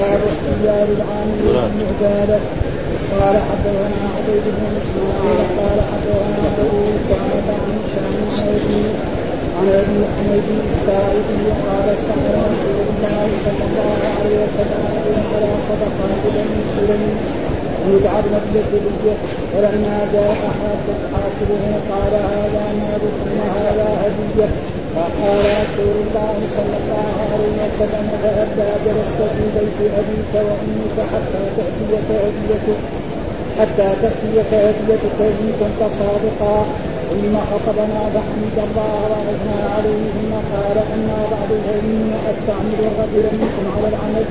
باب اختيار العامل المعتاد قال حدثنا عبيد بن اسماعيل قال حدثنا ابو اسامه عن هشام عن ابي حميد الساعدي قال استمر رسول الله صلى الله عليه وسلم على صدقات بني سليم يبعث بالجلية فلما جاء حاسبه قال هذا مال ثم هذا هدية فقال رسول الله صلى الله عليه وسلم فهلا جلست في بيت ابيك وامك حتى تاتيك هديتك حتى تاتيك هديتك كنت صادقا ثم خطبنا فحمد الله واثنى عليه ثم قال اما بعد فاني استعمل الرجل منكم على العمل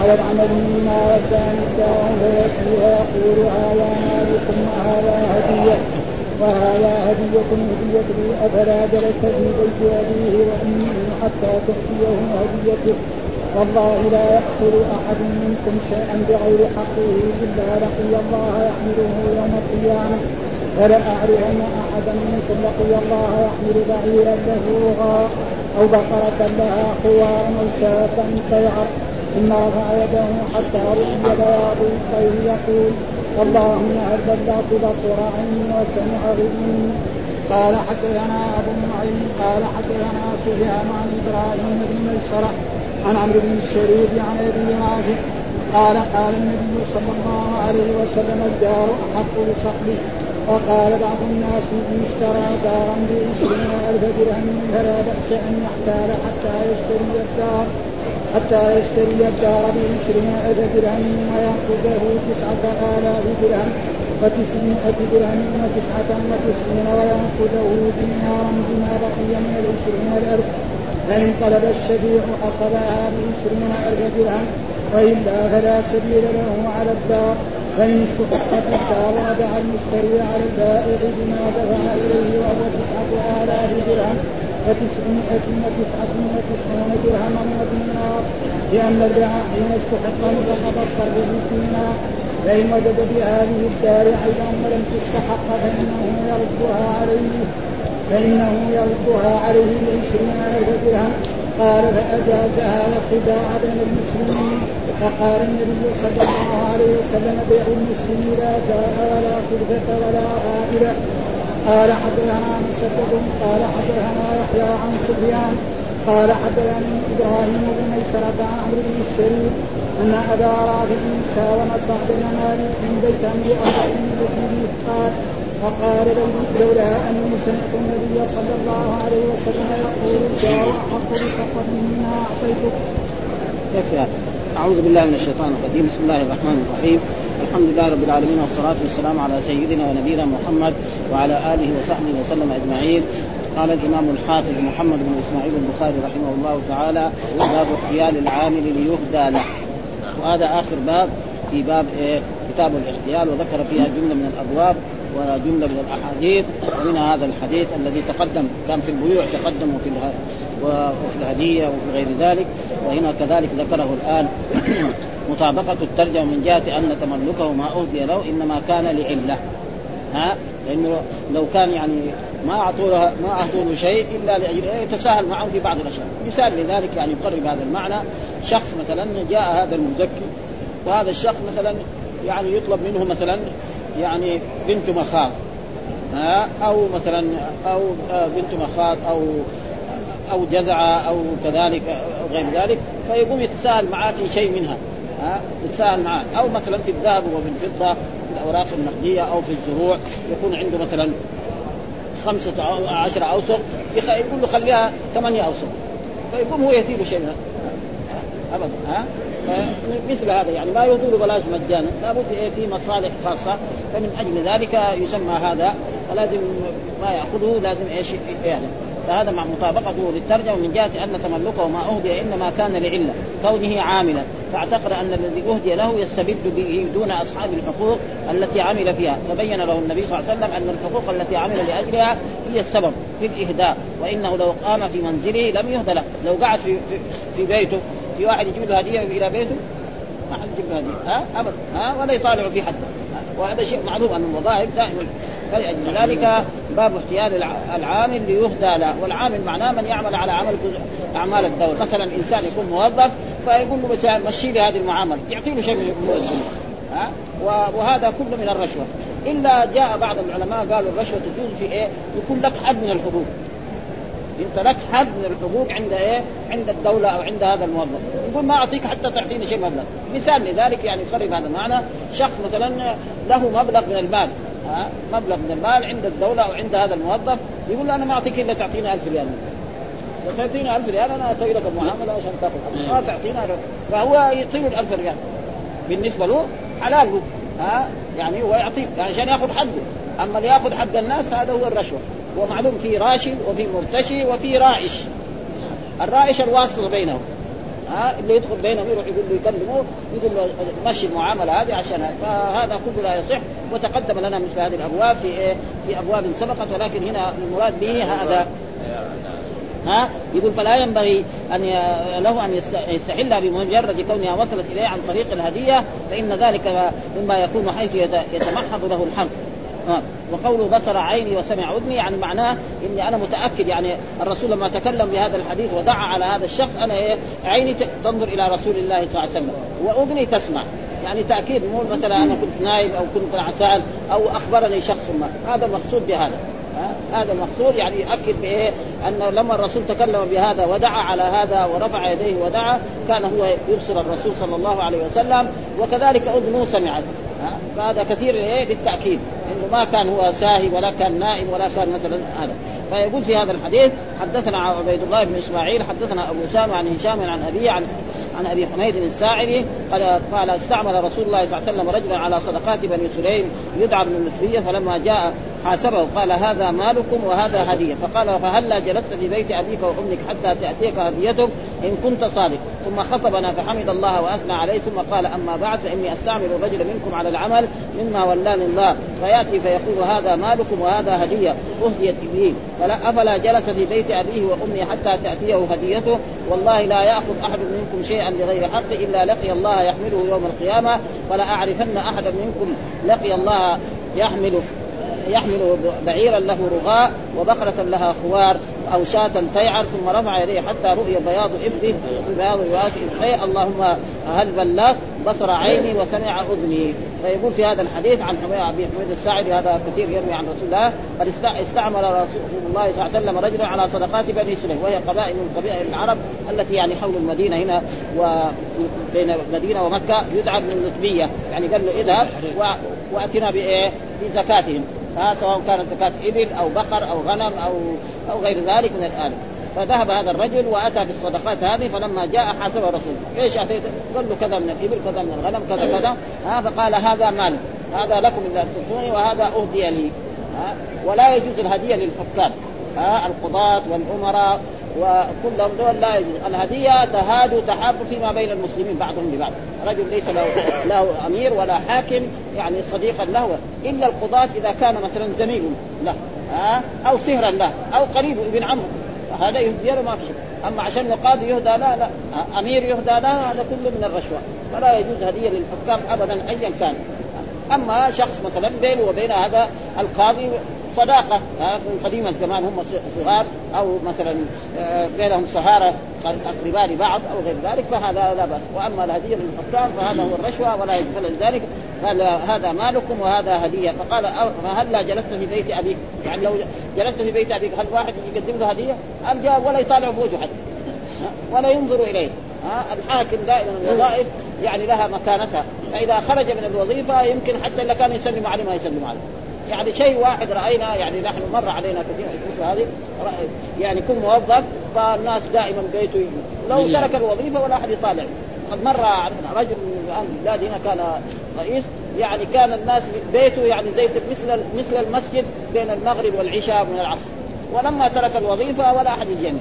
على العمل مما وداني الله فياتي ويقول هذا مالكم وهذا هديه وهذا هدية هدية لي أفلا جلس في بيت أبيه وأمه حتى تأتيه هديته؟ والله لا يأخذ أحد منكم شيئا بغير حقه إلا لقي الله يحمله يوم القيامة. فلأعرفن أحدا منكم لقي الله يحمل بعيرا له أو بقرة لها خوار أو شاة تيعر ثم رفع يده حتى رؤي بياض يقول اللهم بلغت بصر عيني وسمع غني قال حدثنا أبو معين قال حدثنا سفيان عن إبراهيم بن ميسرة عن عمرو بن الشريف عن أبي رافع. قال قال النبي صلى الله عليه وسلم الدار أحق بصحبه. وقال بعض الناس إن اشترى دارا بعشرين الف درهم فلا بأس أن يحتال حتى يشتري الدار. حتى يشتري الدار بعشرين ألف درهم ويأخذه تسعة آلاف درهم وتسعمائة درهم وتسعة وتسعين ويأخذه دينارا بما بقي من العشرين الألف فإن طلب الشفيع أخذها بعشرين ألف درهم وإلا فلا سبيل له على الدار. فإن استحقت الدار رجع المشتري على البائع بما دفع إليه وهو تسعة آلاف درهم. وتسعمائة وتسعة وتسعون درهما ودينار لأن البيع حين استحق مطلق الصرف بالدينار فإن وجد بهذه الدار عيبا ولم تستحق فإنه يردها عليه فإنه يردها عليه بعشرين ألف درهم قال فأجاز هذا الخداع بين المسلمين فقال النبي صلى الله عليه وسلم بيع المسلم لا داء ولا خلفة ولا غائلة قال حدثنا مسدد قال حدثنا يحيى عن سفيان قال حدثني إبراهيم بن ميسرة عن عمرو بن الشريف أن أبا رافع ساوم سعد بن مالك من بيت بأربع من قال فقال لولا اني سمعت النبي صلى الله عليه وسلم يقول الجار احق بصفه مما أعطيتك. يكفي أعوذ بالله من الشيطان الرجيم بسم الله الرحمن الرحيم الحمد لله رب العالمين والصلاة والسلام على سيدنا ونبينا محمد وعلى آله وصحبه وسلم أجمعين. قال الإمام الحافظ محمد بن إسماعيل البخاري رحمه الله تعالى باب احتيال العامل ليهدى له. وهذا آخر باب في باب إيه؟ كتاب الاحتيال وذكر فيها جملة من الأبواب وجملة من الأحاديث. ومنها هذا الحديث الذي تقدم كان في البيوع تقدم وفي وفي الهدية وفي غير ذلك. وهنا كذلك ذكره الآن مطابقة الترجمة من جهة أن تملكه ما أهدي له إنما كان لعلة. ها؟ لأنه لو كان يعني ما أعطوا له ما أعطوا له شيء إلا لأجل يتساهل معه في بعض الأشياء. مثال لذلك يعني يقرب هذا المعنى. شخص مثلا جاء هذا المزكي وهذا الشخص مثلا يعني يطلب منه مثلا يعني بنت مخاض. ها؟ أو مثلا أو بنت مخاض أو أو جذعة أو كذلك أو غير ذلك فيقوم يتساهل معاه في شيء منها. ها معاه أو مثلا في الذهب وفي الفضة في الأوراق النقدية أو في الزروع يكون عنده مثلا خمسة أو عشرة أوسق يقول له خليها ثمانية أوسق. فيقوم هو له شيء أبدا ها؟ مثل هذا يعني ما يطول بلاش مجانا. لابد في مصالح خاصة. فمن أجل ذلك يسمى هذا فلازم ما يأخذه لازم إيش؟ يعني فهذا مع مطابقته للترجمة من جهة أن تملكه ما أهدي إنما كان لعلة كونه عاملا. فاعتقد أن الذي أهدي له يستبد به دون أصحاب الحقوق التي عمل فيها. فبين له النبي صلى الله عليه وسلم أن الحقوق التي عمل لأجلها هي السبب في الإهداء وإنه لو قام في منزله لم يهدى له. لو قعد في في, في بيته في واحد يجيب له هدية إلى بيته ما حد يجيب له هدية. ها؟ ابدا. ها؟ ولا يطالع في حد وهذا شيء معلوم أن الوظائف دائما فلأجل ذلك باب احتيال العامل ليهدى له. والعامل معناه من يعمل على عمل أعمال الدولة. مثلا إنسان يكون موظف فيقول له مثلا مشي لي هذه المعاملة. يعطي له شيء من ها؟ وهذا كله من الرشوة. إلا جاء بعض العلماء قالوا الرشوة تجوز في إيه؟ يكون لك حد من الحقوق. أنت لك حد من الحقوق عند إيه؟ عند الدولة أو عند هذا الموظف، يقول ما أعطيك حتى تعطيني شيء مبلغ، مثال لذلك يعني يقرب هذا المعنى، شخص مثلا له مبلغ من المال، ها مبلغ من المال عند الدولة أو عند هذا الموظف، يقول له أنا ما أعطيك إلا تعطيني 1000 ريال. لو تعطيني 1000 ريال أنا أسوي لك المعاملة عشان تأخذ، ما تعطينا فهو يعطي له 1000 ريال. بالنسبة له حلال له، ها يعني هو يعطيك عشان يأخذ حقه، أما اللي يأخذ حق الناس هذا هو الرشوة. ومعلوم في راشد وفي مرتشي وفي رائش. الرائش الواسطة بينهم. ها اللي يدخل بينهم يروح يقول له يكلمه يقول له مشي المعاملة هذه عشان فهذا كله لا يصح. وتقدم لنا مثل هذه الأبواب في إيه؟ في أبواب سبقت ولكن هنا المراد به هذا. ها؟ يقول فلا ينبغي أن له أن يستحلها بمجرد كونها وصلت إليه عن طريق الهدية فإن ذلك مما يكون حيث يتمحض له الحق. وقوله بصر عيني وسمع اذني يعني معناه إني أنا متأكد يعني الرسول لما تكلم بهذا الحديث ودعا على هذا الشخص أنا إيه عيني تنظر إلى رسول الله صلى الله عليه وسلم واذني تسمع. يعني تأكيد مو مثلا أنا كنت نايم أو كنت عسال أو أخبرني شخص ما. هذا المقصود بهذا. هذا المقصود يعني يؤكد بإيه؟ أنه لما الرسول تكلم بهذا ودعا على هذا ورفع يديه ودعا كان هو يبصر الرسول صلى الله عليه وسلم وكذلك أذنه سمعت. فهذا كثير إيه للتأكيد. إنه ما كان هو ساهي ولا كان نائم ولا كان مثلا هذا. فيقول في هذا الحديث حدثنا عبيد الله بن إسماعيل حدثنا أبو أسامة عن هشام عن أبي عن عن أبي حميد الساعدي قال قال استعمل رسول الله صلى الله عليه وسلم رجلا على صدقات بني سليم يدعى ابن اللتبيه فلما جاء حاسبه قال هذا مالكم وهذا هدية. فقال فهلا جلست في بيت أبيك وأمك حتى تأتيك هديتك؟ إن كنت صادق. ثم خطبنا فحمد الله وأثنى عليه ثم قال أما بعد فإني أستعمل الرجل منكم على العمل مما ولاني الله فيأتي فيقول هذا مالكم وهذا هدية أهديت به. فلا أفلا جلس في بيت أبيه وأمه حتى تأتيه هديته؟ والله لا يأخذ أحد منكم شيئا بغير حق إلا لقي الله يحمله يوم القيامة. فلا أعرفن احدا منكم لقي الله يحمل يحمل بعيرا له رغاء وبقرة لها خوار أو شاة تيعر ثم رفع يديه حتى رؤي بياض إبده في بياض روايات إبطيه اللهم هل بلغت بصر عيني وسمع أذني. فيقول في هذا الحديث عن أبي حميد الساعدي هذا كثير يروي عن رسول الله بل استعمل رسول الله صلى الله عليه وسلم رجلا على صدقات بني سليم وهي قبائل من قبائل العرب التي يعني حول المدينة هنا وبين المدينة ومكة يدعى من النتبية يعني قال له اذهب وأتنا بإيه؟ بزكاتهم. ها سواء كانت زكاة إبل أو بقر أو غنم أو أو غير ذلك من الآن. فذهب هذا الرجل وأتى بالصدقات هذه فلما جاء حاسب الرسول. إيش اعطيت؟ قال له كذا من الإبل كذا من الغنم كذا كذا. ها فقال هذا مال. هذا لكم إذا ارسلتوني وهذا أهدي لي. ها ولا يجوز الهدية للحكام. ها القضاة والامراء وكلهم دول لا يجوز. الهدية تهاد تحاب فيما بين المسلمين بعضهم لبعض رجل ليس له له أمير ولا حاكم يعني صديقا له. إلا القضاة إذا كان مثلا زميل له ها؟ أو سهرا له أو قريب ابن عمه هذا يهدي له ما في شيء أما عشان يقاضي يهدى لا لا. أمير يهدى لا هذا كله من الرشوة. فلا يجوز هدية للحكام ابدا ايا كان. أما شخص مثلا بينه وبين هذا القاضي صداقة من قديم الزمان هم صغار أو مثلا آه، بينهم سهاره أقرباء لبعض أو غير ذلك فهذا لا بأس. وأما الهدية للحكام فهذا هو الرشوة ولا يجوز ذلك قال هذا مالكم وهذا هدية. فقال فهلا جلست في بيت أبيك؟ يعني لو جلست في بيت أبيك هل واحد يقدم له هدية؟ ام جاء ولا يطالع في وجه حد ولا ينظر إليه ها الحاكم دائما الوظائف يعني لها مكانتها. فإذا خرج من الوظيفة يمكن حتى إذا كان يسلم عليه ما يسلم عليه. يعني شيء واحد رأينا يعني نحن مر علينا كثير في هذه يعني كل موظف فالناس دائما بيته يجي. لو ترك الوظيفة ولا أحد يطالع. قد مر علينا رجل من أهل البلاد هنا كان رئيس يعني كان الناس بيته يعني زي مثل مثل المسجد بين المغرب والعشاء من العصر. ولما ترك الوظيفة ولا أحد يجي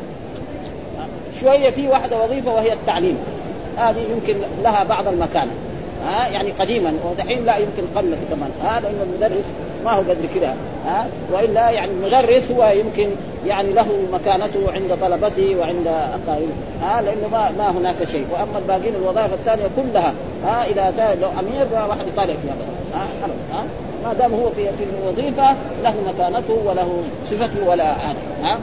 شوية في واحدة وظيفة وهي التعليم. هذه يمكن لها بعض المكان. ها يعني قديما ودحين لا يمكن قلت كمان. هذا انه المدرس ما هو قدر كذا ها؟ وإلا يعني المدرس هو يمكن يعني له مكانته عند طلبته وعند أقاربه ها؟ لأنه ما, ما هناك شيء. وأما الباقيين الوظائف الثانية كلها ها؟ إذا لو أمير واحد يطالع فيها ها؟ ها؟ ما دام هو في الوظيفة له مكانته وله صفته ولا ها؟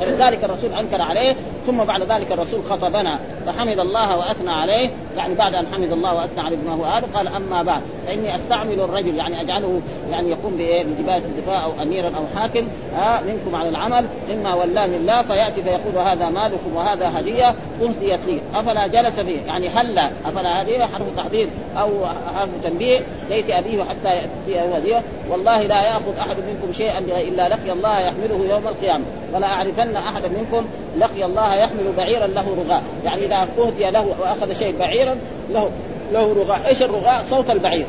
ولذلك الرسول أنكر عليه ثم بعد ذلك الرسول خطبنا فحمد الله وأثنى عليه. يعني بعد أن حمد الله وأثنى على ابنه آدم قال أما بعد فإني أستعمل الرجل يعني أجعله يعني يقوم بإيه؟ بجبايه الدفاع أو أميرا أو حاكم آه منكم على العمل مما ولاني الله فيأتي فيقول هذا مالكم وهذا هدية اهديت لي أفلا جلس فيه يعني هلا أفلا هدية؟ حرف تحضير أو حرف تنبيه؟ ليت أبيه حتى ياتيه هديه والله لا يأخذ أحد منكم شيئا إلا لقي الله يحمله يوم القيامة. ولا أعرفن احدا منكم لقي الله يحمل بعيرا له رغاء. يعني إذا اهدي له واخذ شيء بعيرا له له رغاء. إيش الرغاء؟ صوت البعير.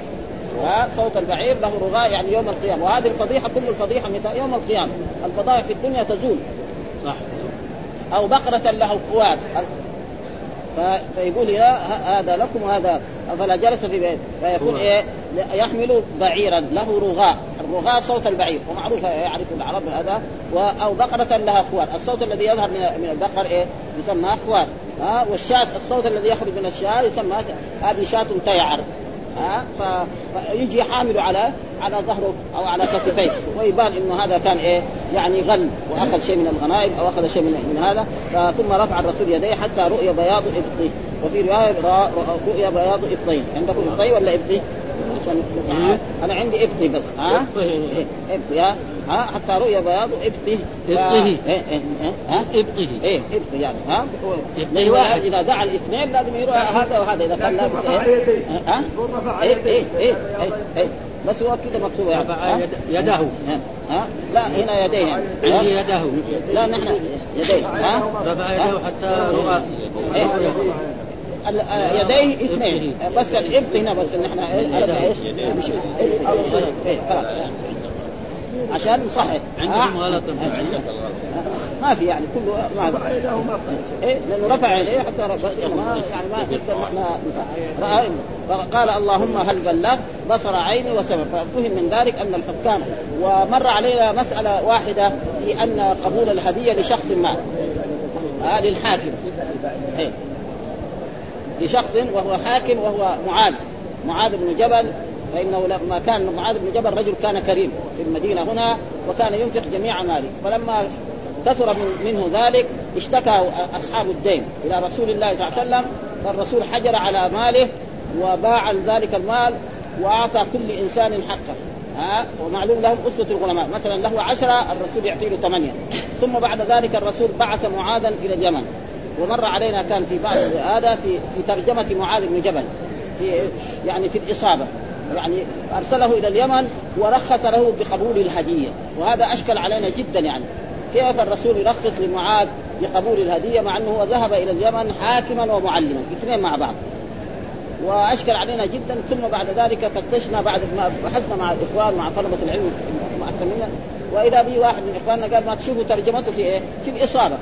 صوت البعير له رغاء يعني يوم القيامة. وهذه الفضيحة كل الفضيحة متى يوم القيامة. الفضائح في الدنيا تزول. صح. أو بقرة له قوات. فيقول يا هذا لكم وهذا فلا جلس في بيت. فيكون إيه؟ يحمل بعيرا له رغاء. الرغاء صوت البعير. ومعروف يعرف العرب هذا. أو بقرة لها خوار الصوت الذي يظهر من من البقر إيه؟ يسمى خوار ها؟ والشاة الصوت الذي يخرج من الشاة يسمى هذه شاة تيعر. ها؟ فيجي حامل على على ظهره أو على كتفيه. ويبان إنه هذا كان إيه؟ يعني غل وأخذ شيء من الغنائم أو أخذ شيء من, من هذا. ثم رفع الرسول يديه حتى رؤي بياض إبطيه. وفي رواية رؤي بياض إبطيه. عندكم ابطي ولا ابطي؟ أنا عندي ابطي بس ها؟ ابطي ها؟ ها؟ حتى رؤي بياض ابطه إيه إيه ها؟ ابطه إيه ابطه يعني ها؟ واحد. إذا دعا الاثنين لازم يروح هذا وهذا إذا كان لابس إيه ها؟ إيه إيه إيه إيه بس هو كده مكتوب يعني يده ها؟ لا هنا يديه. عندي يده لا نحن يديه ها؟ رفع يده حتى رؤى. يديه اثنين. بس العبط هنا بس نحن إيش؟ عشان صحيح. عندكم غلط ما في يعني كله ما إيه لأنه رفع يديه حتى بس يعني ما يعني ما نقدر فقال اللهم هل بلغ بصر عيني وسمع ففهم من ذلك أن الحكام ومر علينا مسألة واحدة في أن قبول الهدية لشخص ما. آه للحاكم. إيه. لشخص وهو حاكم وهو معاذ. معاذ بن جبل فإنه لما كان معاذ بن جبل رجل كان كريم في المدينة هنا وكان ينفق جميع ماله. فلما كثر منه ذلك اشتكى أصحاب الدين إلى رسول الله صلى الله عليه وسلم فالرسول حجر على ماله وباع ذلك المال وأعطى كل إنسان حقه. ها؟ ومعلوم لهم أسوة الغلماء مثلا له عشرة الرسول يعطي له ثمانية. ثم بعد ذلك الرسول بعث معاذا إلى اليمن. ومر علينا كان في بعض هذا في في ترجمة معاذ بن جبل. في يعني في الإصابة. يعني أرسله إلى اليمن ورخص له بقبول الهدية. وهذا أشكل علينا جدا يعني. كيف الرسول يرخص لمعاذ بقبول الهدية مع أنه هو ذهب إلى اليمن حاكما ومعلما اثنين مع بعض. وأشكل علينا جدا ثم بعد ذلك فتشنا بعد ما بحثنا مع الإخوان مع طلبة العلم مع وإذا به واحد من إخواننا قال ما تشوفوا ترجمته في إيه؟ في الإصابة.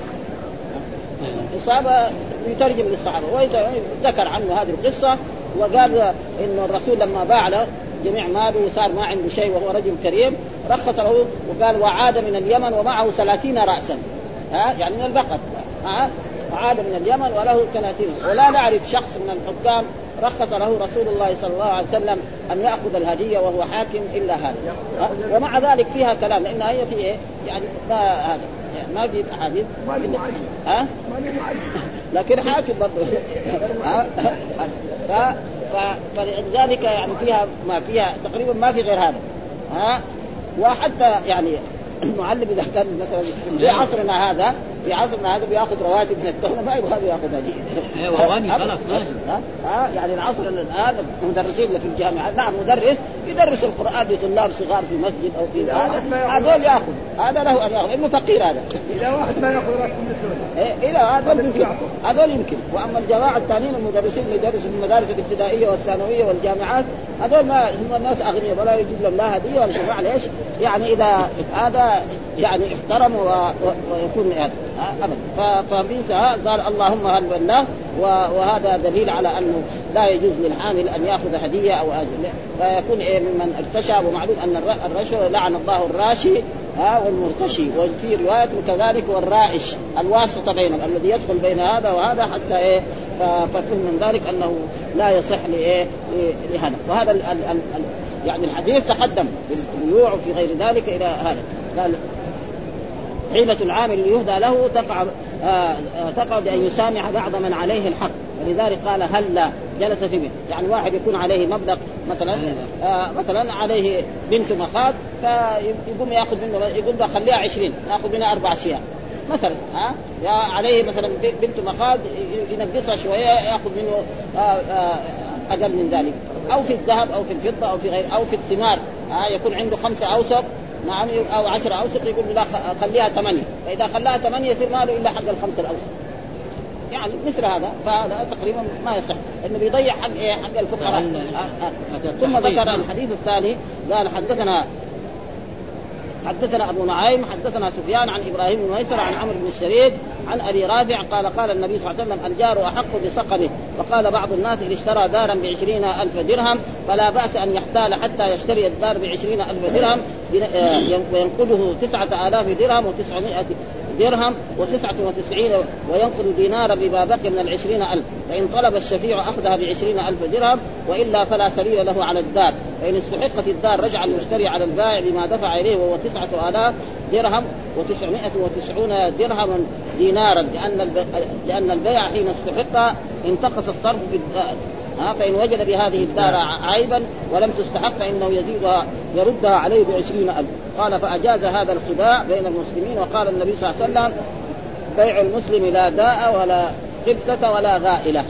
اصابه يترجم للصحابة. وذكر عنه هذه القصة وقال انه الرسول لما باع له جميع ماله وصار ما عنده شيء وهو رجل كريم رخص له وقال وعاد من اليمن ومعه ثلاثين راسا. ها؟ يعني من البقر. ها؟ وعاد من اليمن وله ثلاثين. ولا نعرف شخص من الحكام رخص له رسول الله صلى الله عليه وسلم أن يأخذ الهدية وهو حاكم إلا هذا. ومع ذلك فيها كلام. لأن هي في إيه؟ يعني ما هذا. ما في أحاديث؟ ها؟ لكن حاكم برضه ف... فلذلك يعني فيها ما فيها تقريبا ما في غير هذا. ها؟ وحتى يعني المعلم إذا كان مثلا في عصرنا هذا في عصرنا هذا بياخذ رواتب من الدولة. ما يبغى ياخذ هذه. أيوه خلاص ها؟ ها؟ يعني العصر الآن المدرسين اللي في الجامعات نعم مدرس يدرس القرآن لطلاب صغار في مسجد أو في هذا. هذول ياخذ. هذا له أن ياخذ. إنه فقير هذا. إذا واحد ما ياخذ راتب من الدولة. إيه إلى هذول يمكن. هذول يمكن. وأما الجماعة الثانيين المدرسين اللي يدرسوا في المدارس الابتدائية والثانوية والجامعات هذول ما هم الناس أغنياء. ولا يجيب لهم لا هدية ولا شفاعه ليش؟ يعني إذا هذا يعني احترم ويكون يعني ابدا. فبيسا قال اللهم هل بلغ وهذا دليل على أنه لا يجوز للحامل أن يأخذ هدية أو أجر. فيكون إيه ممن ارتشى ومعلوم أن الرشوه لعن الله الراشي ها والمرتشي. وفي رواية كذلك والرائش الواسطة بينهم الذي يدخل بين هذا وهذا حتى إيه ففهم من ذلك أنه لا يصح لإيه لهذا. وهذا ال ال ال يعني الحديث تقدم بالبيوع وفي غير ذلك إلى هذا. قال حيلة العامل ليهدى له تقع آه، آه، تقع بأن يسامح بعض من عليه الحق. ولذلك قال هلا جلس في بيت. يعني واحد يكون عليه مبلغ مثلا آه. مثلا عليه بنت مخاض فيقوم يأخذ منه يقول له خليها 20 ناخذ منها أربع أشياء. مثلا ها يا عليه مثلا بنت مخاض ينقصها شوية يأخذ منه آه آه أقل من ذلك. أو في الذهب أو في الفضة أو في غير أو في الثمار ها يكون عنده خمسة اوسق نعم أو عشرة اوسق يقول لا خليها ثمانية. فإذا خلاها ثمانية يصير ماله إلا حق الخمسة الاوسق يعني مثل هذا فهذا تقريبا ما يصح. إنه بيضيع حق إيه؟ حق الفقراء آه، آه. ثم ذكر الحديث الثاني قال حدثنا حدثنا أبو نعيم حدثنا سفيان عن إبراهيم بن ميسر عن عمرو بن الشريد عن أبي رافع قال قال النبي صلى الله عليه وسلم الجار أحق بسقمه. وقال بعض الناس ان اشترى دارا بعشرين ألف درهم فلا بأس أن يحتال حتى يشتري الدار بعشرين ألف درهم آه، وينقذه تسعة آلاف درهم وتسعمائة درهم وتسعة وتسعين وينقل دينارا بما بقي من العشرين ألف. فإن طلب الشفيع أخذها بعشرين ألف درهم وإلا فلا سبيل له على الدار. فإن استحقت الدار رجع المشتري على البائع بما دفع إليه وهو تسعة آلاف درهم وتسعمائة وتسعون درهما دينارا لأن لأن البيع حين استحق انتقص الصرف ها فإن وجد بهذه الدار عيبا ولم تستحق فإنه يزيدها يردها عليه بعشرين ألف. قال فأجاز هذا الخداع بين المسلمين وقال النبي صلى الله عليه وسلم بيع المسلم لا داء ولا خبثة ولا غائلة.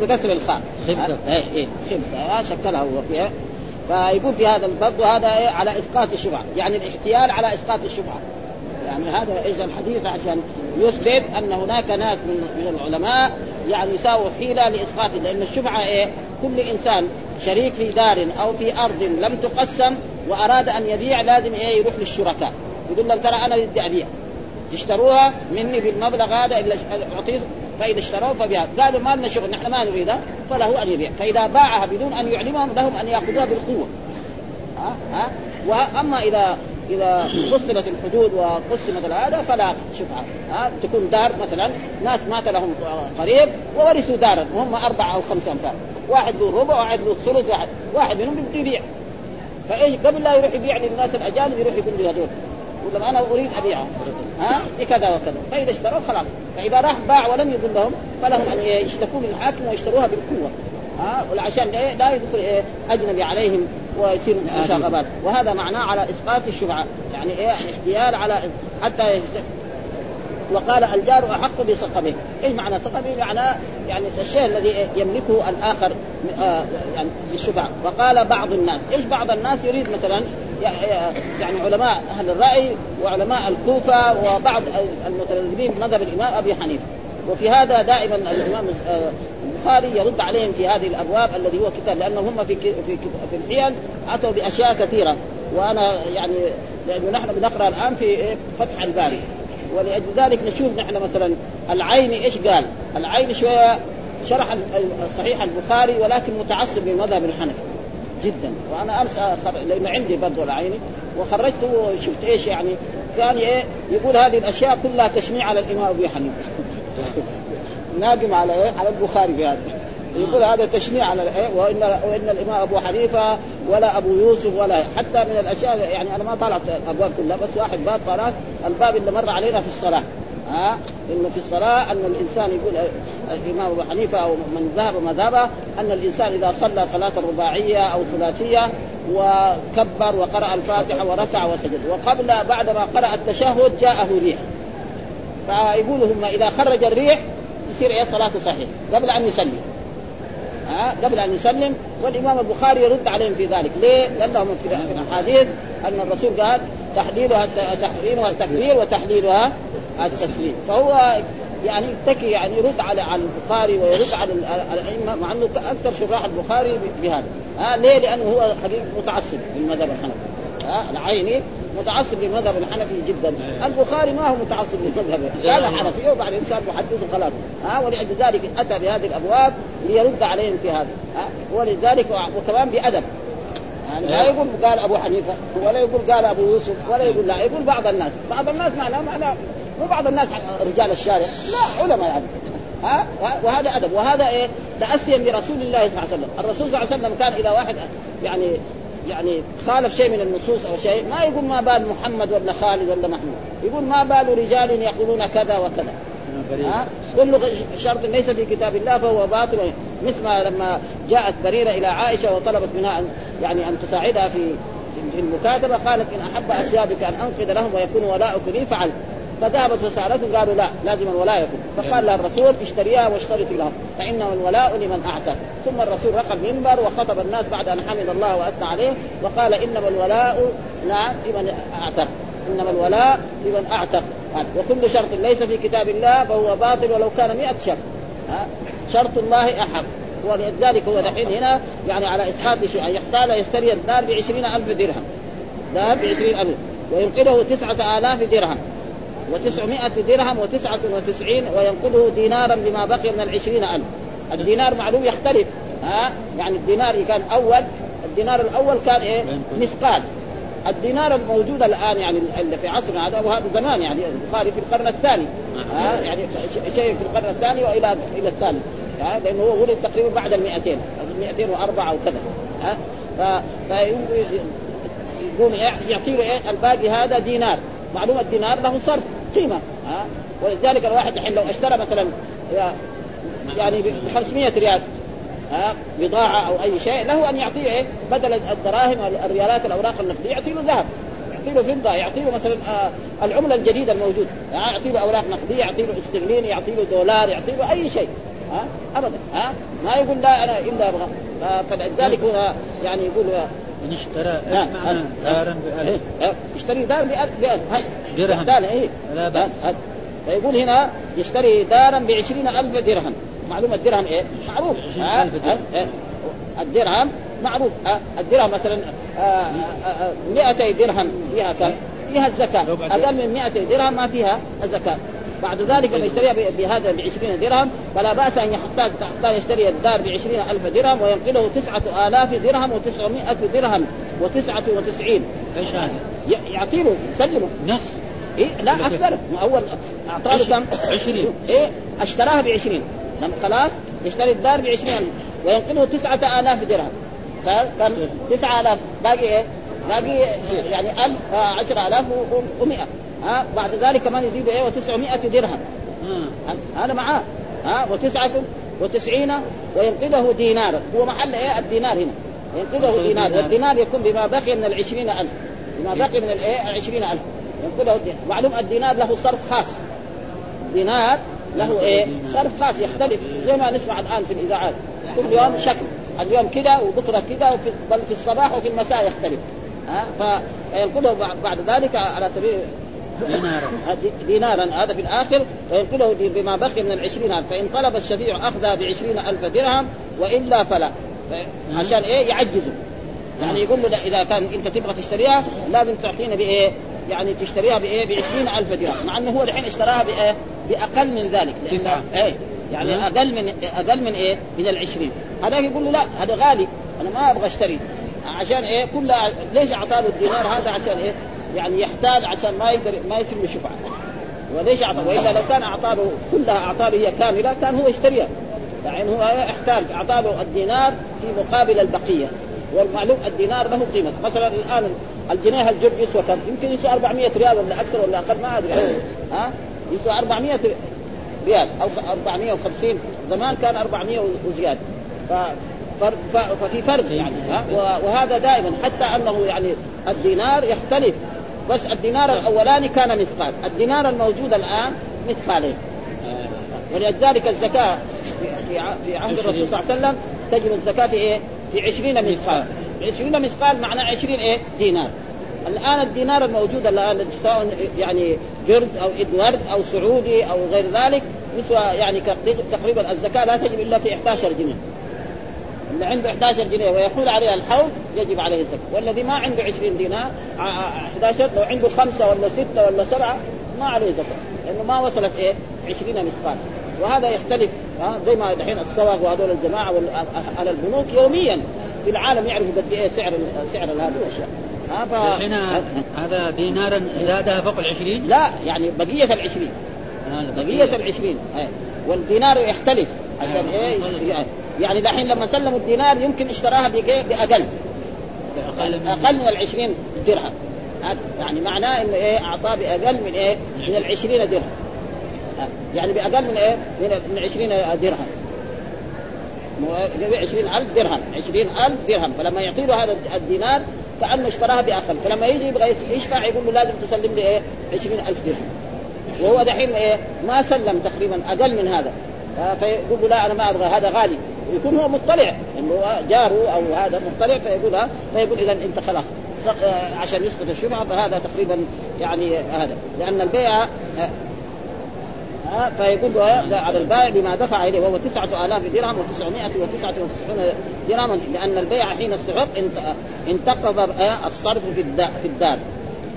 بكسر الخاء. خبثة. إيه إيه خبثة. شكلها هو فيها. فيقول في هذا الباب هذا إيه؟ على إسقاط الشبهة، يعني الاحتيال على إسقاط الشبهة. يعني هذا إيش الحديث عشان يثبت أن هناك ناس من من العلماء يعني يساووا حيلة لإسقاط لأن الشبهة إيه؟ كل إنسان شريك في دار أو في أرض لم تقسم وأراد أن يبيع لازم إيه؟ يروح للشركاء. يقول لهم ترى أنا بدي أبيع. تشتروها مني بالمبلغ هذا الا أعطيه فإذا اشتروه فبيع. قالوا ما لنا شغل نحن ما نريدها فله أن يبيع. فإذا باعها بدون أن يعلمهم لهم أن يأخذوها بالقوة. ها؟ ها؟ وأما إذا إذا فصلت الحدود وقسمت هذا فلا شفعة. ها تكون دار مثلا ناس مات لهم قريب وورثوا دارا وهم أربعة أو خمسة أنفار. واحد له ربع واحد له ثلث واحد واحد منهم بده يبيع. فإيش؟ قبل لا يروح يبيع للناس الأجانب يروح يقول لي هذول يقول أنا أريد ابيعها ها؟ بكذا وكذا. فإذا اشتروا خلاص. فإذا راح باع ولم يقول لهم فلهم أن يشتكوا للحاكم ويشتروها بالقوة. ها؟ وعشان لا يدخل إيه أجنبي عليهم. ويصير مشاغبات وهذا معناه على اسقاط الشفعه يعني إيه؟ احتيال على حتى وقال الجار أحق بسقمه، إيش معنى سقمه؟ معناه يعني الشيء الذي يملكه الآخر آه يعني بالشفعه، وقال بعض الناس، إيش بعض الناس يريد مثلا؟ يعني علماء أهل الرأي وعلماء الكوفة وبعض المتلازمين بمذهب الإمام أبي حنيفة، وفي هذا دائما الإمام آه، البخاري يرد عليهم في هذه الأبواب الذي هو كتاب لأنهم هم في في في الحيل أتوا بأشياء كثيرة. وأنا يعني لأنه نحن بنقرأ الآن في فتح الباري. ولأجل ذلك نشوف نحن مثلا العيني إيش قال؟ العيني شوية شرح صحيح البخاري ولكن متعصب للمذهب الحنفي جدا. وأنا أمس لأنه عندي برضه العيني وخرجته وشفت إيش يعني كان إيه؟ يقول هذه الأشياء كلها تشنيع على الإمام ابي حنيفة. ناقم على إيه؟ على البخاري في هذا. يقول هذا تشنيع على إيه وان وإن الإمام أبو حنيفة ولا أبو يوسف ولا حتى من الأشياء يعني أنا ما طالعت الأبواب كلها بس واحد باب طالعت الباب اللي مر علينا في الصلاة. ها؟ انه في الصلاة أن الإنسان يقول الإمام أبو حنيفة أو من ذهب مذهبه أن الإنسان إذا صلى صلاة رباعية أو ثلاثية وكبر وقرأ الفاتحة وركع وسجد. وقبل بعدما قرأ التشهد جاءه ريح. فيقول هم إذا خرج الريح يصير إيه؟ صلاته صحيح. قبل أن يسلم. ها؟ قبل أن يسلم. والإمام البخاري يرد عليهم في ذلك، ليه؟ لأنهم في الأحاديث أن الرسول قال تحليلها تحريمها التكبير وتحليلها التسليم، فهو يعني يتكي يعني يرد على على البخاري ويرد على الأئمة مع إنه أكثر شراح البخاري بهذا، ها؟ ليه؟ لأنه هو حقيقة متعصب للمذهب الحنفي. ها؟ العيني متعصب للمذهب الحنفي جدا. البخاري ما هو متعصب للمذهب كان حنفي وبعد إنسان محدث وخلاص. ها ولأجل ذلك أتى بهذه الأبواب ليرد عليهم في هذا. ها ولذلك وكمان بأدب. يعني لا يقول قال أبو حنيفة ولا يقول قال أبو يوسف ولا يقول لا يقول بعض الناس. بعض الناس معناه معناه مو بعض الناس رجال الشارع. لا علماء يعني. ها وهذا أدب. وهذا إيه؟ تاسيا برسول الله صلى الله عليه وسلم. الرسول صلى الله عليه وسلم كان اذا واحد يعني يعني خالف شيء من النصوص أو شيء ما يقول ما بال محمد ولا خالد ولا محمود. يقول ما بال رجال يقولون كذا وكذا. ها؟ كل شرط ليس في كتاب الله فهو باطل. مثل ما لما جاءت بريرة إلى عائشة وطلبت منها ان يعني أن تساعدها في في المكاتبة قالت إن أحب اسيادك أن أنقذ لهم ويكون ولاؤك لي فعلت فذهبت وسألته قالوا لا لازم الولاء يكون فقال لها الرسول اشتريها واشترطي لهم فإنه الولاء لمن اعتق ثم الرسول رقى المنبر وخطب الناس بعد أن حمد الله وأثنى عليه وقال إنما الولاء لمن اعتق إنما الولاء لمن اعتق وكل شرط ليس في كتاب الله فهو باطل ولو كان مئة شرط؟ شرط الله أحق. ولذلك هو دحين هنا يعني على شيء أن يحتال يشتري الدار بعشرين ألف درهم. دار بعشرين ألف. وينقذه تسعة آلاف درهم. وتسعمائة درهم وتسعة وتسعين وينقذه دينارا بما بقي من العشرين ألف. الدينار معلوم يختلف ها؟ يعني الدينار كان أول الدينار الأول كان إيه؟ مثقال. الدينار الموجود الآن يعني اللي في عصرنا هذا وهذا زمان يعني البخاري في القرن الثاني ها؟ يعني شيء في القرن الثاني وإلى إلى الثالث ها؟ لأنه هو ولد تقريبا بعد ال 200 204 أو كذا ها؟ ف يقول يعطي له إيه؟ الباقي هذا دينار. معلوم الدينار له صرف. قيمة ها؟ ولذلك الواحد الحين لو اشترى مثلا يعني ب 500 ريال ها؟ بضاعة أو أي شيء له أن يعطيه إيه؟ بدل الدراهم الريالات الأوراق النقدية يعطي له ذهب يعطي له فضة يعطي له مثلا آه العملة الجديدة الموجودة يعني يعطي له أوراق نقدية يعطي له استغلين يعطي له دولار يعطي له أي شيء ها؟ ابدا ها؟ ما يقول لا أنا إلا أبغى فلذلك هو يعني يقول ان اشترى معنى دارا بألف. يشتري دار بألف بألف درهم. إيه لا بأس. فيقول هنا يشتري دارا بعشرين ألف درهم. معلومة الدرهم إيه؟ معروف؟ الدرهم معروف؟ الدرهم مثلا 200 درهم فيها كم؟ فيها الزكاة. أقل من 200 درهم ما فيها الزكاة. بعد ذلك لما يشتريها ب- بهذا ب 20 درهم فلا بأس أن يحتاج حتى يشتري الدار ب 20 ألف درهم وينقله تسعة آلاف درهم و900 درهم و99 إيش هذا؟ يعطي له يسلمه نص. إيه لا أكثر أول أعطاه كم؟ 20. إيه أشتراها ب 20 لما خلاص. يشتري الدار ب 20 وينقله 9000 درهم. صار كم؟ 9000 باقي إيه؟ باقي يعني 1000 آه، 10100 ها بعد ذلك كمان يزيد إيه؟ و900 درهم. هذا معاه. ها وتسعة وتسعين وينقذه دينار. هو محل إيه؟ الدينار هنا. ينقذه دينار. دينار. والدينار يكون بما بقي من العشرين ألف. بما بقي من الإيه؟ العشرين ألف. ينقذه الدينار معلوم الدينار له صرف خاص. دينار له إيه؟ صرف خاص يختلف. زي ما نسمع الآن في الإذاعات. كل يوم شكل. اليوم كذا وبكرة كذا بل في الصباح وفي المساء يختلف. ها فينقذه بعد ذلك على سبيل دينارا. دينارا هذا في الآخر وينقله بما بقي من العشرين ألف فإن طلب الشفيع اخذها بعشرين ألف درهم وإلا فلا. عشان إيه؟ يعجزه. يعني يقول له لا إذا كان أنت تبغى تشتريها لازم تعطينا بإيه؟ يعني تشتريها بإيه؟ ب ألف درهم مع إنه هو الحين اشتراها بإيه؟ بأقل من ذلك. إيه؟ يعني. أقل من أقل من إيه؟ من العشرين. هذاك يقول له لا هذا غالي أنا ما أبغى أشتري. عشان إيه؟ كلها ليش أعطاه الدينار هذا؟ عشان إيه؟ يعني يحتاج عشان ما يقدر ما يتم شفعه وليش اعطاه وإلا لو كان اعطاه له- كلها اعطاه هي كاملة كان هو يشتريها. يعني هو احتاج اعطاه الدينار في مقابل البقية. والمعلوم الدينار له قيمة. مثلا الآن الجنيه الجب يسوى كم؟ يمكن يسوى 400 ريال ولا أكثر ولا أقل ما أدري. ها؟ يسوى 400 ريال أو 450 زمان كان 400 وزياده ف ففي فرق يعني ها؟ وهذا دائما حتى أنه يعني الدينار يختلف بس الدينار الأولاني كان مثقال. الدينار الموجود الآن مثقالين. ولذلك الزكاة في- في عهد الرسول صلى الله عليه وسلم تجب الزكاة في إيه؟ في 20 مثقال. 20 مثقال معناه 20 إيه؟ دينار. الآن الدينار الموجود الآن سواء يعني جرد أو إدوارد أو سعودي أو غير ذلك مثل يعني تقريبا الزكاة لا تجب إلا في 11 جنيه. اللي عنده 11 جنيه ويحول عليه الحول يجب عليه الزكاة. والذي ما عنده 20 دينار ع- ع- 11 لو عنده خمسة ولا ستة ولا سبعة ما عليه زكاة. لأنه ما وصلت إيه؟ 20 مثقال وهذا يختلف ها زي ما دحين السواق وهذول الجماعة وال- على البنوك يوميا في العالم يعرفوا قد إيه سعر سعر هذه الاشياء ها ف... هذا دينارا زادها فوق العشرين؟ لا يعني بقية العشرين. بقية. العشرين أي. والدينار يختلف عشان آه، إيه. يعني دحين لما سلموا الدينار يمكن اشتراها بأقل. أقل من- أقل من العشرين درهم. يعني معناه إنه إيه؟ أعطاه بأقل من إيه؟ من العشرين درهم. يعني بأقل من إيه؟ من من 20 درهم. يبيع 20000 درهم. 20000 درهم. فلما يعطي له هذا الدينار كأنه اشتراها بأقل. فلما يجي يبغى يشفع يقول له لازم تسلم لي إيه؟ 20000 درهم. وهو دحين إيه؟ ما سلم تقريبا أقل من هذا. فيقول له لا أنا ما أبغى. هذا غالي. ويكون هو مطلع. انه جاره أو هذا مطلع فيقول ها فيقول اذا أنت خلاص. آه، عشان يسقط الشبهة فهذا تقريبا يعني هذا. لأن البيع آه، ها فيقول على البائع بما دفع إليه وهو 9000 درهم و999 درهما. لأن البيع حين استحق انت- انتقض آه، الصرف في الدار.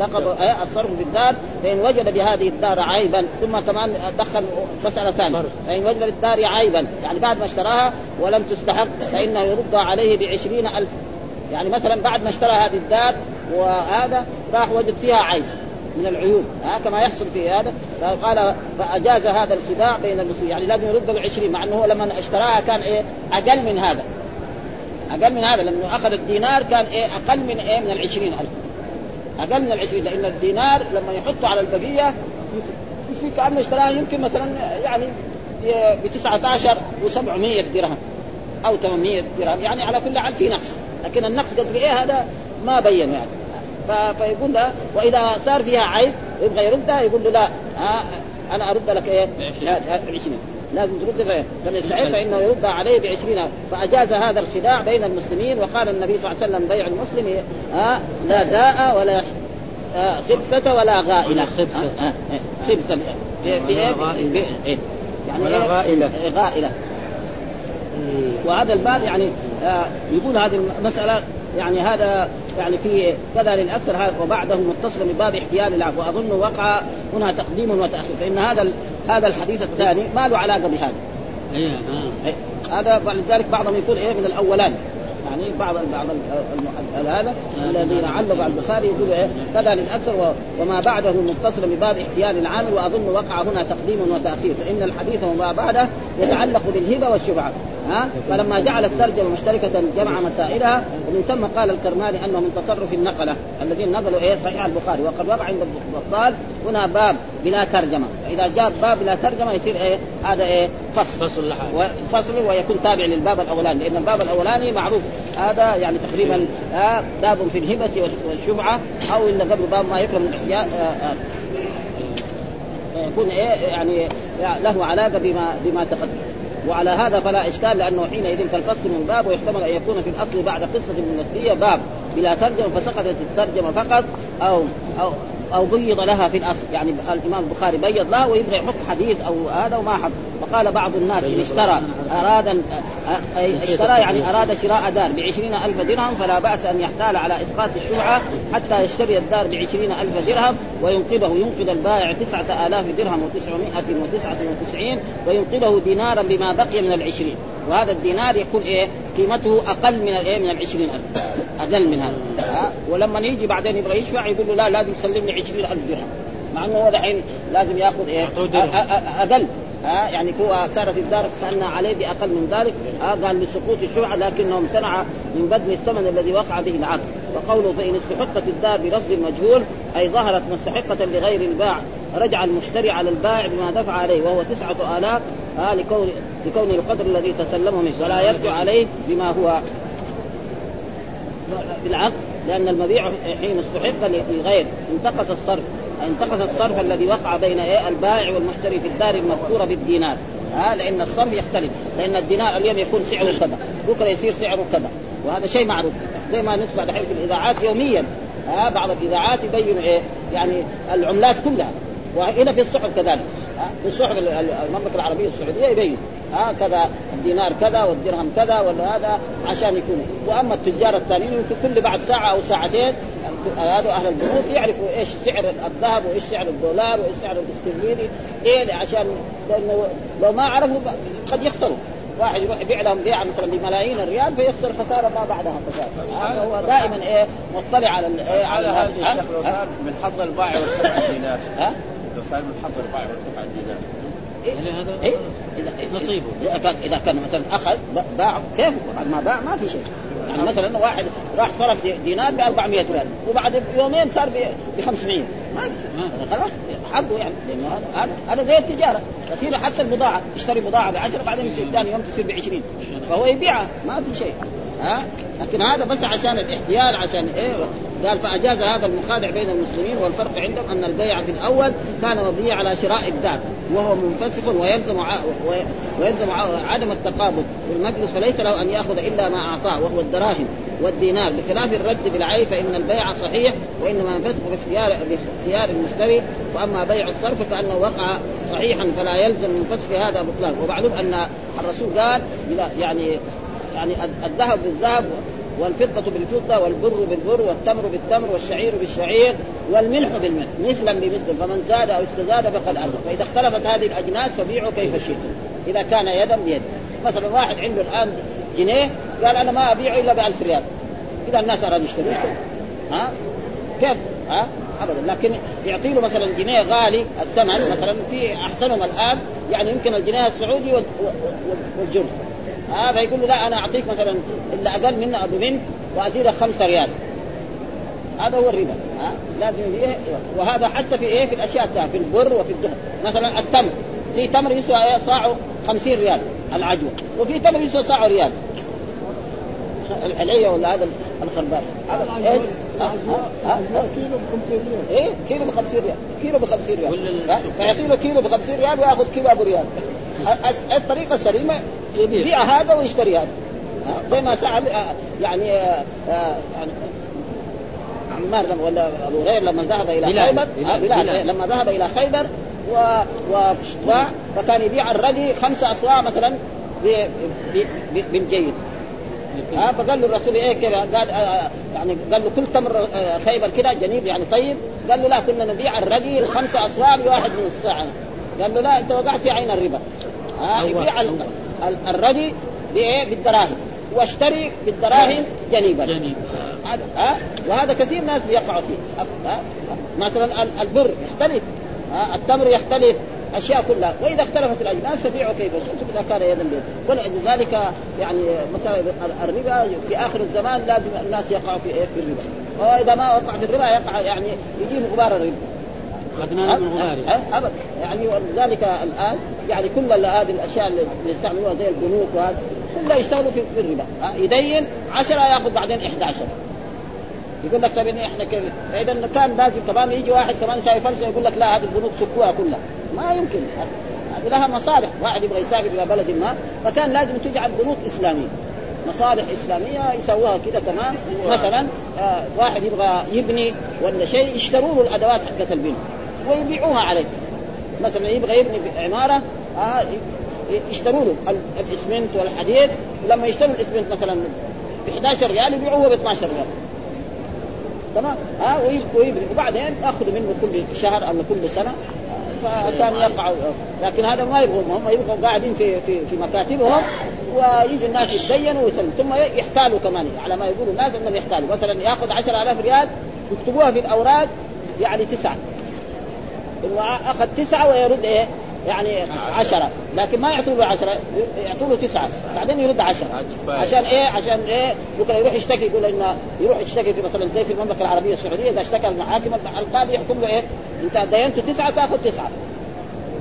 آه، الصرف في الدار فإن وجد بهذه الدار عيبا ثم كمان دخل مسألة ثانية. فإن وجد الدار عيبا يعني بعد ما اشتراها ولم تستحق فإنه يرد عليه بعشرين ألف. يعني مثلا بعد ما اشترى هذه الدار وهذا راح وجد فيها عيب من العيوب. ها كما يحصل في هذا. فقال فأجاز هذا الخداع بين المسلمين. يعني لازم يرد له 20 مع إنه هو لما اشتراها كان إيه أقل من هذا. أقل من هذا لما أخذ الدينار كان إيه أقل من إيه من العشرين ألف. أقل من العشرين لأن الدينار لما يحطه على البقية يصير كأنه اشتراها يمكن مثلا يعني ب 19 و700 درهم أو 800 درهم يعني على كل حال في نقص لكن النقص قد إيه هذا ما بين يعني. فيقول له وإذا صار فيها عيب يبغى يردها يقول له لا آه، أنا ارد لك إيه؟ 20 لازم ترد فيه لم يستحق فإنه يرد عليه بعشرين فأجاز هذا الخداع بين المسلمين وقال النبي صلى الله عليه وسلم بيع المسلم ها لا داء ولا آه، خبثة ولا غائلة خبثة. آه، آه، خبثة ب- ب- ولا ب- غائلة. ب-. يعني ولا إيه؟ غائلة. إيه، غائلة وهذا الباب يعني آه يقول هذه المسألة يعني هذا يعني في كذا للأكثر هذا وبعده متصل بباب احتيال العفو وأظن وقع هنا تقديم وتأخير فإن هذا هذا الحديث الثاني ما له علاقة بهذا أيوه آه. إيه، هذا ولذلك بعضهم يقول إيه من الاولاني يعني بعض بعض هذا الذين علقوا على البخاري يقول إيه؟ كذا للاكثر وما بعده متصل بباب احتيال العامل وأظن وقع هنا تقديم وتأخير فإن الحديث وما بعده يتعلق بالهبة والشفعه ها؟ فلما جعل الترجمة مشتركة جمع مسائلها ومن ثم قال الكرماني أنه من تصرف النقلة الذين نقلوا إيه؟ صحيح البخاري. وقد وقع عند البطال هنا باب بلا ترجمة. فإذا جاء باب بلا ترجمة يصير إيه؟ هذا إيه؟ فصل. فصل لحال وفصل ويكون تابع للباب الأولاني. لأن الباب الأولاني معروف. هذا يعني تقريبا آه باب في الهبة والشفعه أو إن قبل باب ما يكره من الاحياء آه آه يكون إيه يعني له علاقة بما بما تقدم. وعلى هذا فلا إشكال لأنه حينئذ كالفصل من باب ويحتمل أن يكون في الأصل بعد قصة من باب. بلا ترجمة فسقطت الترجمة فقط أو أو أو بيض لها في الاصل يعني الإمام البخاري بيض لها ويبغى يحط حديث أو هذا وما حط. وقال بعض الناس إن اشترى أراد اشترى يعني أراد شراء دار بعشرين ألف درهم فلا بأس أن يحتال على إسقاط الشفعه حتى يشتري الدار بعشرين ألف درهم وينقذه ينقذ البائع تسعة آلاف درهم وتسعمائة وتسعة وتسعين وينقذه دينارا بما بقي من العشرين. وهذا الدينار يكون إيه؟ قيمته أقل من الإيه؟ من العشرين ألف. أقل من هذا؟ ولما يجي بعدين يبغى يشفع يقول له لا لازم تسلمني عشرين ألف درهم. مع إنه هو دحين لازم يأخذ إيه؟ أقل. ها؟ يعني هو صارت الدار استنى عليه بأقل من ذلك. ها؟ قال لسقوط الشفعه لكنه امتنع من بدل الثمن الذي وقع به العقد. وقوله فإن استحقت الدار برصد مجهول أي ظهرت مستحقة لغير الباع رجع المشتري على البائع بما دفع عليه وهو تسعة آلاف. ها؟ لكون لكون القدر الذي تسلمه منه ولا يرجع عليه بما هو بالعقد لأن المبيع حين استحق لغير انتقص الصرف انتقص الصرف الذي وقع بين إيه؟ البائع والمشتري في الدار المذكورة بالدينار. ها لأن الصرف يختلف لأن الدينار اليوم يكون سعره كذا بكرة يصير سعره كذا وهذا شيء معروف. زي ما نسمع دحين في الإذاعات يوميا ها بعض الإذاعات يبين إيه؟ يعني العملات كلها وهنا في الصحف كذلك. ها في الصحف ال- ال- المملكة العربية السعودية يبين ها كذا الدينار كذا والدرهم كذا ولا هذا عشان يكون وأما التجار الثانيين يمكن كل بعد ساعة أو ساعتين هذا أهل البنوك يعرفوا إيش سعر الذهب وإيش سعر الدولار وإيش سعر الاسترليني إيه عشان لأنه لو ما عرفوا قد يخسروا واحد يروح يبيع لهم بيعه مثلا بملايين الريال فيخسر خسارة ما بعدها خسارة هو دائما إيه مطلع على ال- إيه على هذا. الشيخ لو؟ صار من حظ البائع والسبع دينار ها؟ لو صار من حظ البائع والسبع دينار إيه؟ يعني إيه؟ إذا- نصيبه. إذا كان إذا كان مثلا أخذ باع كيف؟ بعد ما باع ما في شيء. يعني مثلا واحد راح صرف دي- دينار ب 400 ريال وبعد يومين صار ب 500 ما خلاص حقه يعني. لأنه هذا هذا زي التجارة. كثير حتى البضاعة يشتري بضاعة ب 10 بعدين ثاني يوم تصير ب 20 فهو يبيعها ما في شيء. ها؟ لكن هذا بس عشان الاحتيال عشان إيه؟ قال فأجاز هذا المخادع بين المسلمين والفرق عندهم أن البيع في الأول كان مبنيا على شراء الذات وهو منفسخ ويلزم ويلزم عدم التقابض بالمجلس فليس له أن يأخذ إلا ما أعطاه وهو الدراهم والدينار. بخلاف الرد بالعين فإن البيع صحيح وإنما ينفسخ باختيار باختيار المشتري وأما بيع الصرف فأنه وقع صحيحا فلا يلزم من فسخ هذا بطلان ومعلوم أن الرسول قال إذا يعني يعني الذهب بالذهب والفضة بالفضة والبر بالبر والتمر بالتمر والشعير بالشعير والملح بالملح مثلا بمثل فمن زاد أو استزاد فقد أربح فإذا اختلفت هذه الأجناس فبيعوا كيف شئتم إذا كان يدا بيد مثلا واحد عنده الآن جنيه قال أنا ما أبيعه إلا بألف ريال. إذا الناس أرادوا يشتروا ها؟ كيف؟ ها؟ ابدا. لكن يعطي له مثلا جنيه غالي الثمن مثلا في أحسنهم الآن يعني يمكن الجنيه السعودي وال- وال- والجرم هذا يقول له لا أنا أعطيك مثلا اللي أقل منه أبو بنت وازيدك خمسة ريال هذا هو الربا ها لازم إيه؟ وهذا حتى في إيه في الأشياء الثانية في البر وفي الذهب مثلا التمر في تمر يسوى إيه؟ صاعه 50 ريال العجوة وفي تمر يسوى صاعه ريال الحليه ولا هذا الخربان هذا إيه ها؟ ها؟ ها؟ كيلو ب 50 ريال إيه كيلو ب 50 ريال كيلو ب 50 ريال ها؟ فيعطي له كيلو ب 50 ريال ويأخذ كيلو أبو ريال الطريقة السليمة يبيع هذا ويشتري هذا ها؟ زي ما سأل آه، يعني آه، آه، يعني عمار لما ولا أبو هريرة لما ذهب إلى بلال. خيبر بلال. آه، بلال بلال. لما ذهب إلى خيبر و وباع فكان يبيع الردي خمسة اصواع مثلا بالجيد ها فقال له الرسول إيه كذا قال آه يعني قال له كل تمر آه خيبر كذا جنيب يعني طيب قال له لا كنا نبيع الردي خمسة اصواع بواحد من الساعة قال له لا أنت وقعت في عين الربا ها. يبيع الردي بإيه؟ بالدراهم. واشتري بالدراهم جنيبا. جنيب هذا ها؟ وهذا كثير ناس بيقعوا فيه. ها؟ مثلا ال- البر يختلف. ها؟ التمر يختلف. أشياء كلها. وإذا اختلفت الأجناس فبيعوا كيف شئتم إذا كان يدا بيد ولذلك يعني مثلا ال- الربا في آخر الزمان لازم الناس يقعوا في إيه؟ في الربا. وإذا ما وقع في الربا يقع يعني يجيب غبار الربا. غباري أه؟ ابدا يعني ولذلك الآن يعني كل هذه الأشياء اللي يستعملوها زي البنوك وهذا كلها يشتغلوا في الربا؟ يدين 10 ياخذ بعدين 11 يقول لك طيب إحنا كيف فإذا كان لازم كمان يجي واحد كمان شايف فرصه يقول لك لا هذه البنوك سكوها كلها. ما يمكن. هذه لها مصالح. واحد يبغى يسافر إلى بلد ما فكان لازم تجعل بنوك إسلامية. مصالح إسلامية يسووها كذا كمان. مثلا آه واحد يبغى يبني ولا شيء يشتروا له الأدوات حقت البناء ويبيعوها عليه. مثلا يبغى يبني عمارة آه يشتروا له ال- الإسمنت والحديد. لما يشتروا الإسمنت مثلا ب 11 ريال يبيعوه ب 12 ريال. تمام؟ ها وي- ويبني. وبعدين ياخذوا منه كل شهر أو كل سنة. آه، فكان يقع. لكن هذا ما يبغوا هم يبغوا قاعدين في في في مكاتبهم. ويجوا الناس يتدينوا ويسلموا ثم يحتالوا كمان. على ما يقولوا الناس إنهم يحتالوا. مثلا يأخذ 10000 ريال يكتبوها في الأوراق يعني تسعة. اخذ تسعة ويرد إيه؟ يعني عشرة. لكن ما يعطوا له عشرة يعطوا له تسعة. بعدين يرد عشرة. عشان إيه؟ عشان إيه؟ بكرة يروح يشتكي يقول إنه يروح يشتكي في مثلا زي في المملكة العربية السعودية إذا اشتكى المحاكم القاضي يحكم له إيه؟ أنت دينت تسعة تاخذ تسعة.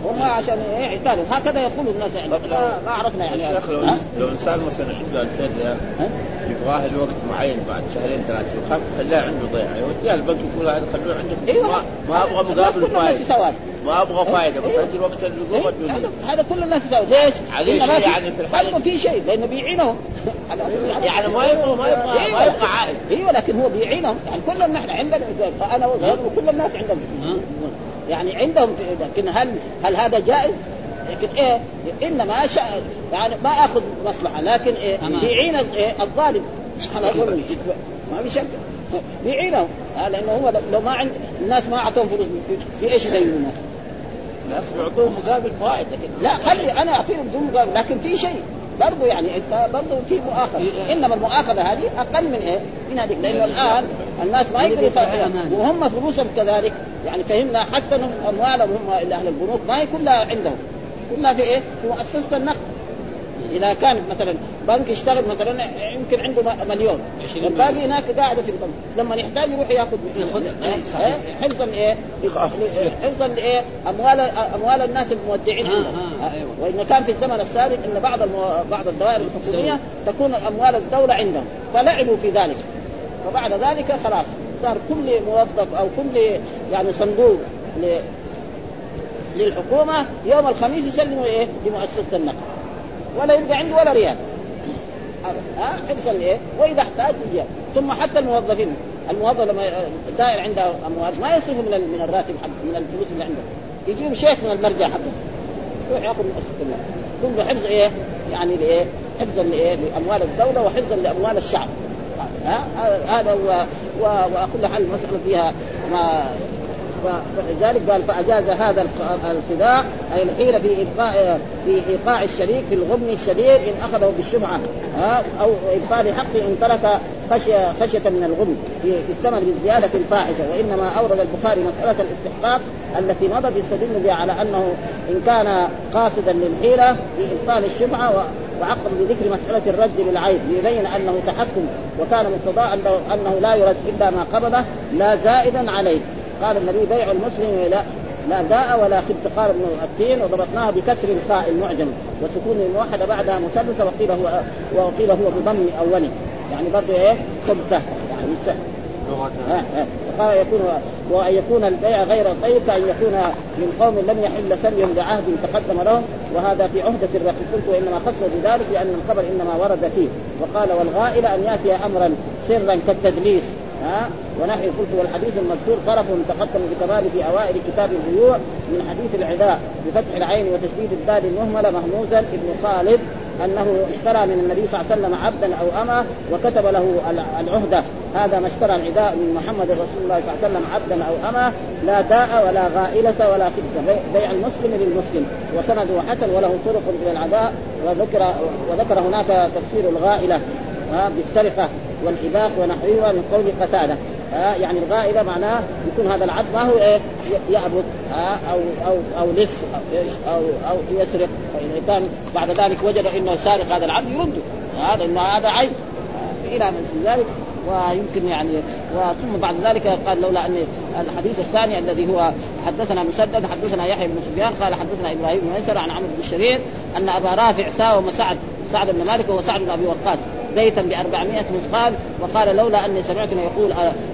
هم عشان إيه هكذا يقول الناس يعني. ما, ما عرفنا يعني. يا أخي لو؟ لو إنسان مثلا عنده 2000 ريال ها؟ يبغاه لوقت معين بعد شهرين ثلاثة يخاف خلاه عنده ضيعة. يوديها البنك يقول هذا خلوه عندك أيوه. ما, ما أبغى مقابل يساوي ما أبغى فائده بس أيوة. أجي وقت اللزوم إيه؟ هذا كل الناس يساوي ليش؟ عليه شيء يعني في الحالة برضه في شيء لأنه بيعينهم. يعني ما يبغى ما يبغى ما أيوه يبغى عائد. أيوه لكن هو بيعينهم. يعني كلهم نحن عندنا أنا وغيره وكل الناس عندهم يعني عندهم لكن هل هل هذا جائز؟ لكن إيه؟ إنما شاء يعني ما أخذ مصلحة لكن إيه؟ ال- إيه؟ الظالم. على ظلمه ما في شك. بيعينهم. آه، لأنه هو لو ما عند الناس ما أعطوهم فلوس. في إيش يدينوا الناس؟ الناس بيعطوهم مقابل فائده لا خلي أنا أعطيهم بدون مقابل لكن في شيء. برضه يعني انت برضه في مؤاخذة. إنما المؤاخذة هذه أقل من إيه؟ من هذيك لأنه الآن الناس ما يقدروا وهم فلوسهم كذلك. يعني فهمنا حتى أموالهم هم أهل البنوك ما هي كلها عندهم. كلها في إيه؟ في مؤسسة النقد. إذا كانت مثلا بنك يشتغل مثلا يمكن عنده مليون. الباقي هناك قاعدة في البنك. لما يحتاج يروح يأخذ حفظا إيه؟ حفظا لإيه؟ اموال أموال الناس المودعين آه آه أيوة. وإن كان في الزمن السابق إن بعض المو... بعض الدوائر الحكومية تكون أموال الدولة عندهم. فلعبوا في ذلك. فبعد ذلك خلاص. صار كل موظف أو كل يعني صندوق ل... للحكومة يوم الخميس يسلموا إيه؟ لمؤسسة النقل ولا يبقى عنده ولا ريال ها حفظا لايه؟ وإذا احتاج يجي ثم حتى الموظفين الموظف لما الدائر عنده أموال ما يصرف من من الراتب حق من الفلوس اللي عنده يجيب شيخ من المرجع حقه يروح يأخذ من المال ثم حفظ إيه؟ يعني لإيه؟ حفظا لإيه؟ لأموال الدولة وحفظا لأموال الشعب ها هذا هو وكل حال المساله فيها ما فلذلك قال فأجاز هذا الخداع أي الحيلة في ايقاع في إيقاع الشريك في الغبن الشديد إن أخذه بالشفعه ها أو ابطال حقه إن ترك خشية خشية من الغبن في, الثمن بالزيادة الفاحشة وإنما أورد البخاري مسألة الاستحقاق التي مضت يستدل بها على أنه إن كان قاصدا للحيلة في ابطال الشفعه وعقب بذكر مسألة الرد للعيب ليبين أنه تحكم وكان مقتضاء أنه لا يرد إلا ما قبضه لا زائدا عليه. قال النبي بيع المسلم لا لا داء ولا خبت قال ابن التين وضبطناها بكسر الخاء المعجم وسكون الموحده بعدها مثلثه وقيل هو وقيل هو بضم اوله يعني برضه إيه؟ خبثة يعني سهل. قال يكون وأن يكون البيع غير طيب كأن يكون من قوم لم يحل سبيهم لعهد تقدم لهم. وهذا في عهدة الرقيق قلت وانما خصه بذلك لأن الخبر إنما ورد فيه. وقال والغائل أن يأتي أمرا سرا كالتدليس. ها؟ ونحن قلت والحديث المذكور طرف تقدم بكمال في أوائل كتاب البيوع من حديث العداء بفتح العين وتشديد الدال المهملة مهموزا ابن خالد أنه اشترى من النبي صلى الله عليه وسلم عبدا أو اما وكتب له العهدة. هذا ما اشترى العداء من محمد رسول الله صلى الله عليه وسلم عبدا أو اما لا داء ولا غائلة ولا خبزه بيع المسلم للمسلم. وسنده حسن وله طرق إلى العداء وذكر وذكر هناك تفسير الغائلة بالسرقة. والإباق ونحوها من قول قتادة. آه يعني الغائبة معناه يكون هذا العبد ما هو إيه؟ يعبد آه أو أو أو لص أو أو يسرق. فاذا كان بعد ذلك وجد إنه سارق هذا العبد يرده هذا انه هذا عيب. آه إلى من ذلك. ويمكن يعني وثم بعد ذلك قال لولا أن الحديث الثاني الذي هو حدثنا مسدد حدثنا يحيى بن سفيان قال حدثنا إبراهيم بن ميسر عن عمرو بن الشرير أن أبا رافع ساوم سعد سعد بن مالك وهو سعد بن أبي وقاص. بيتا ب 400 مثقال وقال لولا أني سمعت يقول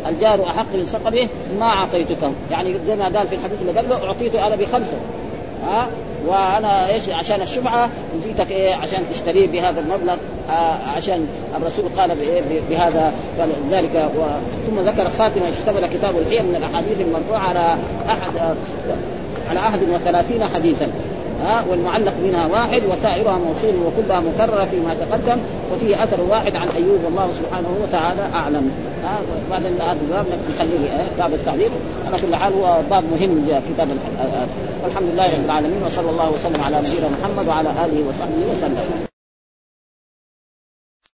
الجار أحق من سقبه ما أعطيتكم. يعني زي ما قال في الحديث اللي قبله اعطيته أنا بخمسة. ها وأنا إيش؟ عشان الشفعه جيتك إيه؟ عشان تشتريه بهذا المبلغ آه عشان الرسول قال بهذا. فلذلك ثم ذكر خاتمة اشتمل كتاب الحيل من الأحاديث المرفوعة على أحد آه على أحد وثلاثين حديثا. ها والمعلق منها واحد وسائرها موصول وكلها مكررة فيما تقدم وفيه أثر واحد عن أيوب والله سبحانه وتعالى أعلم. ها بعد هذا الباب نخليه باب التعليق. على كل حال هو باب مهم كتاب والحمد لله رب العالمين وصلى الله وسلم على نبينا محمد وعلى آله وصحبه وسلم.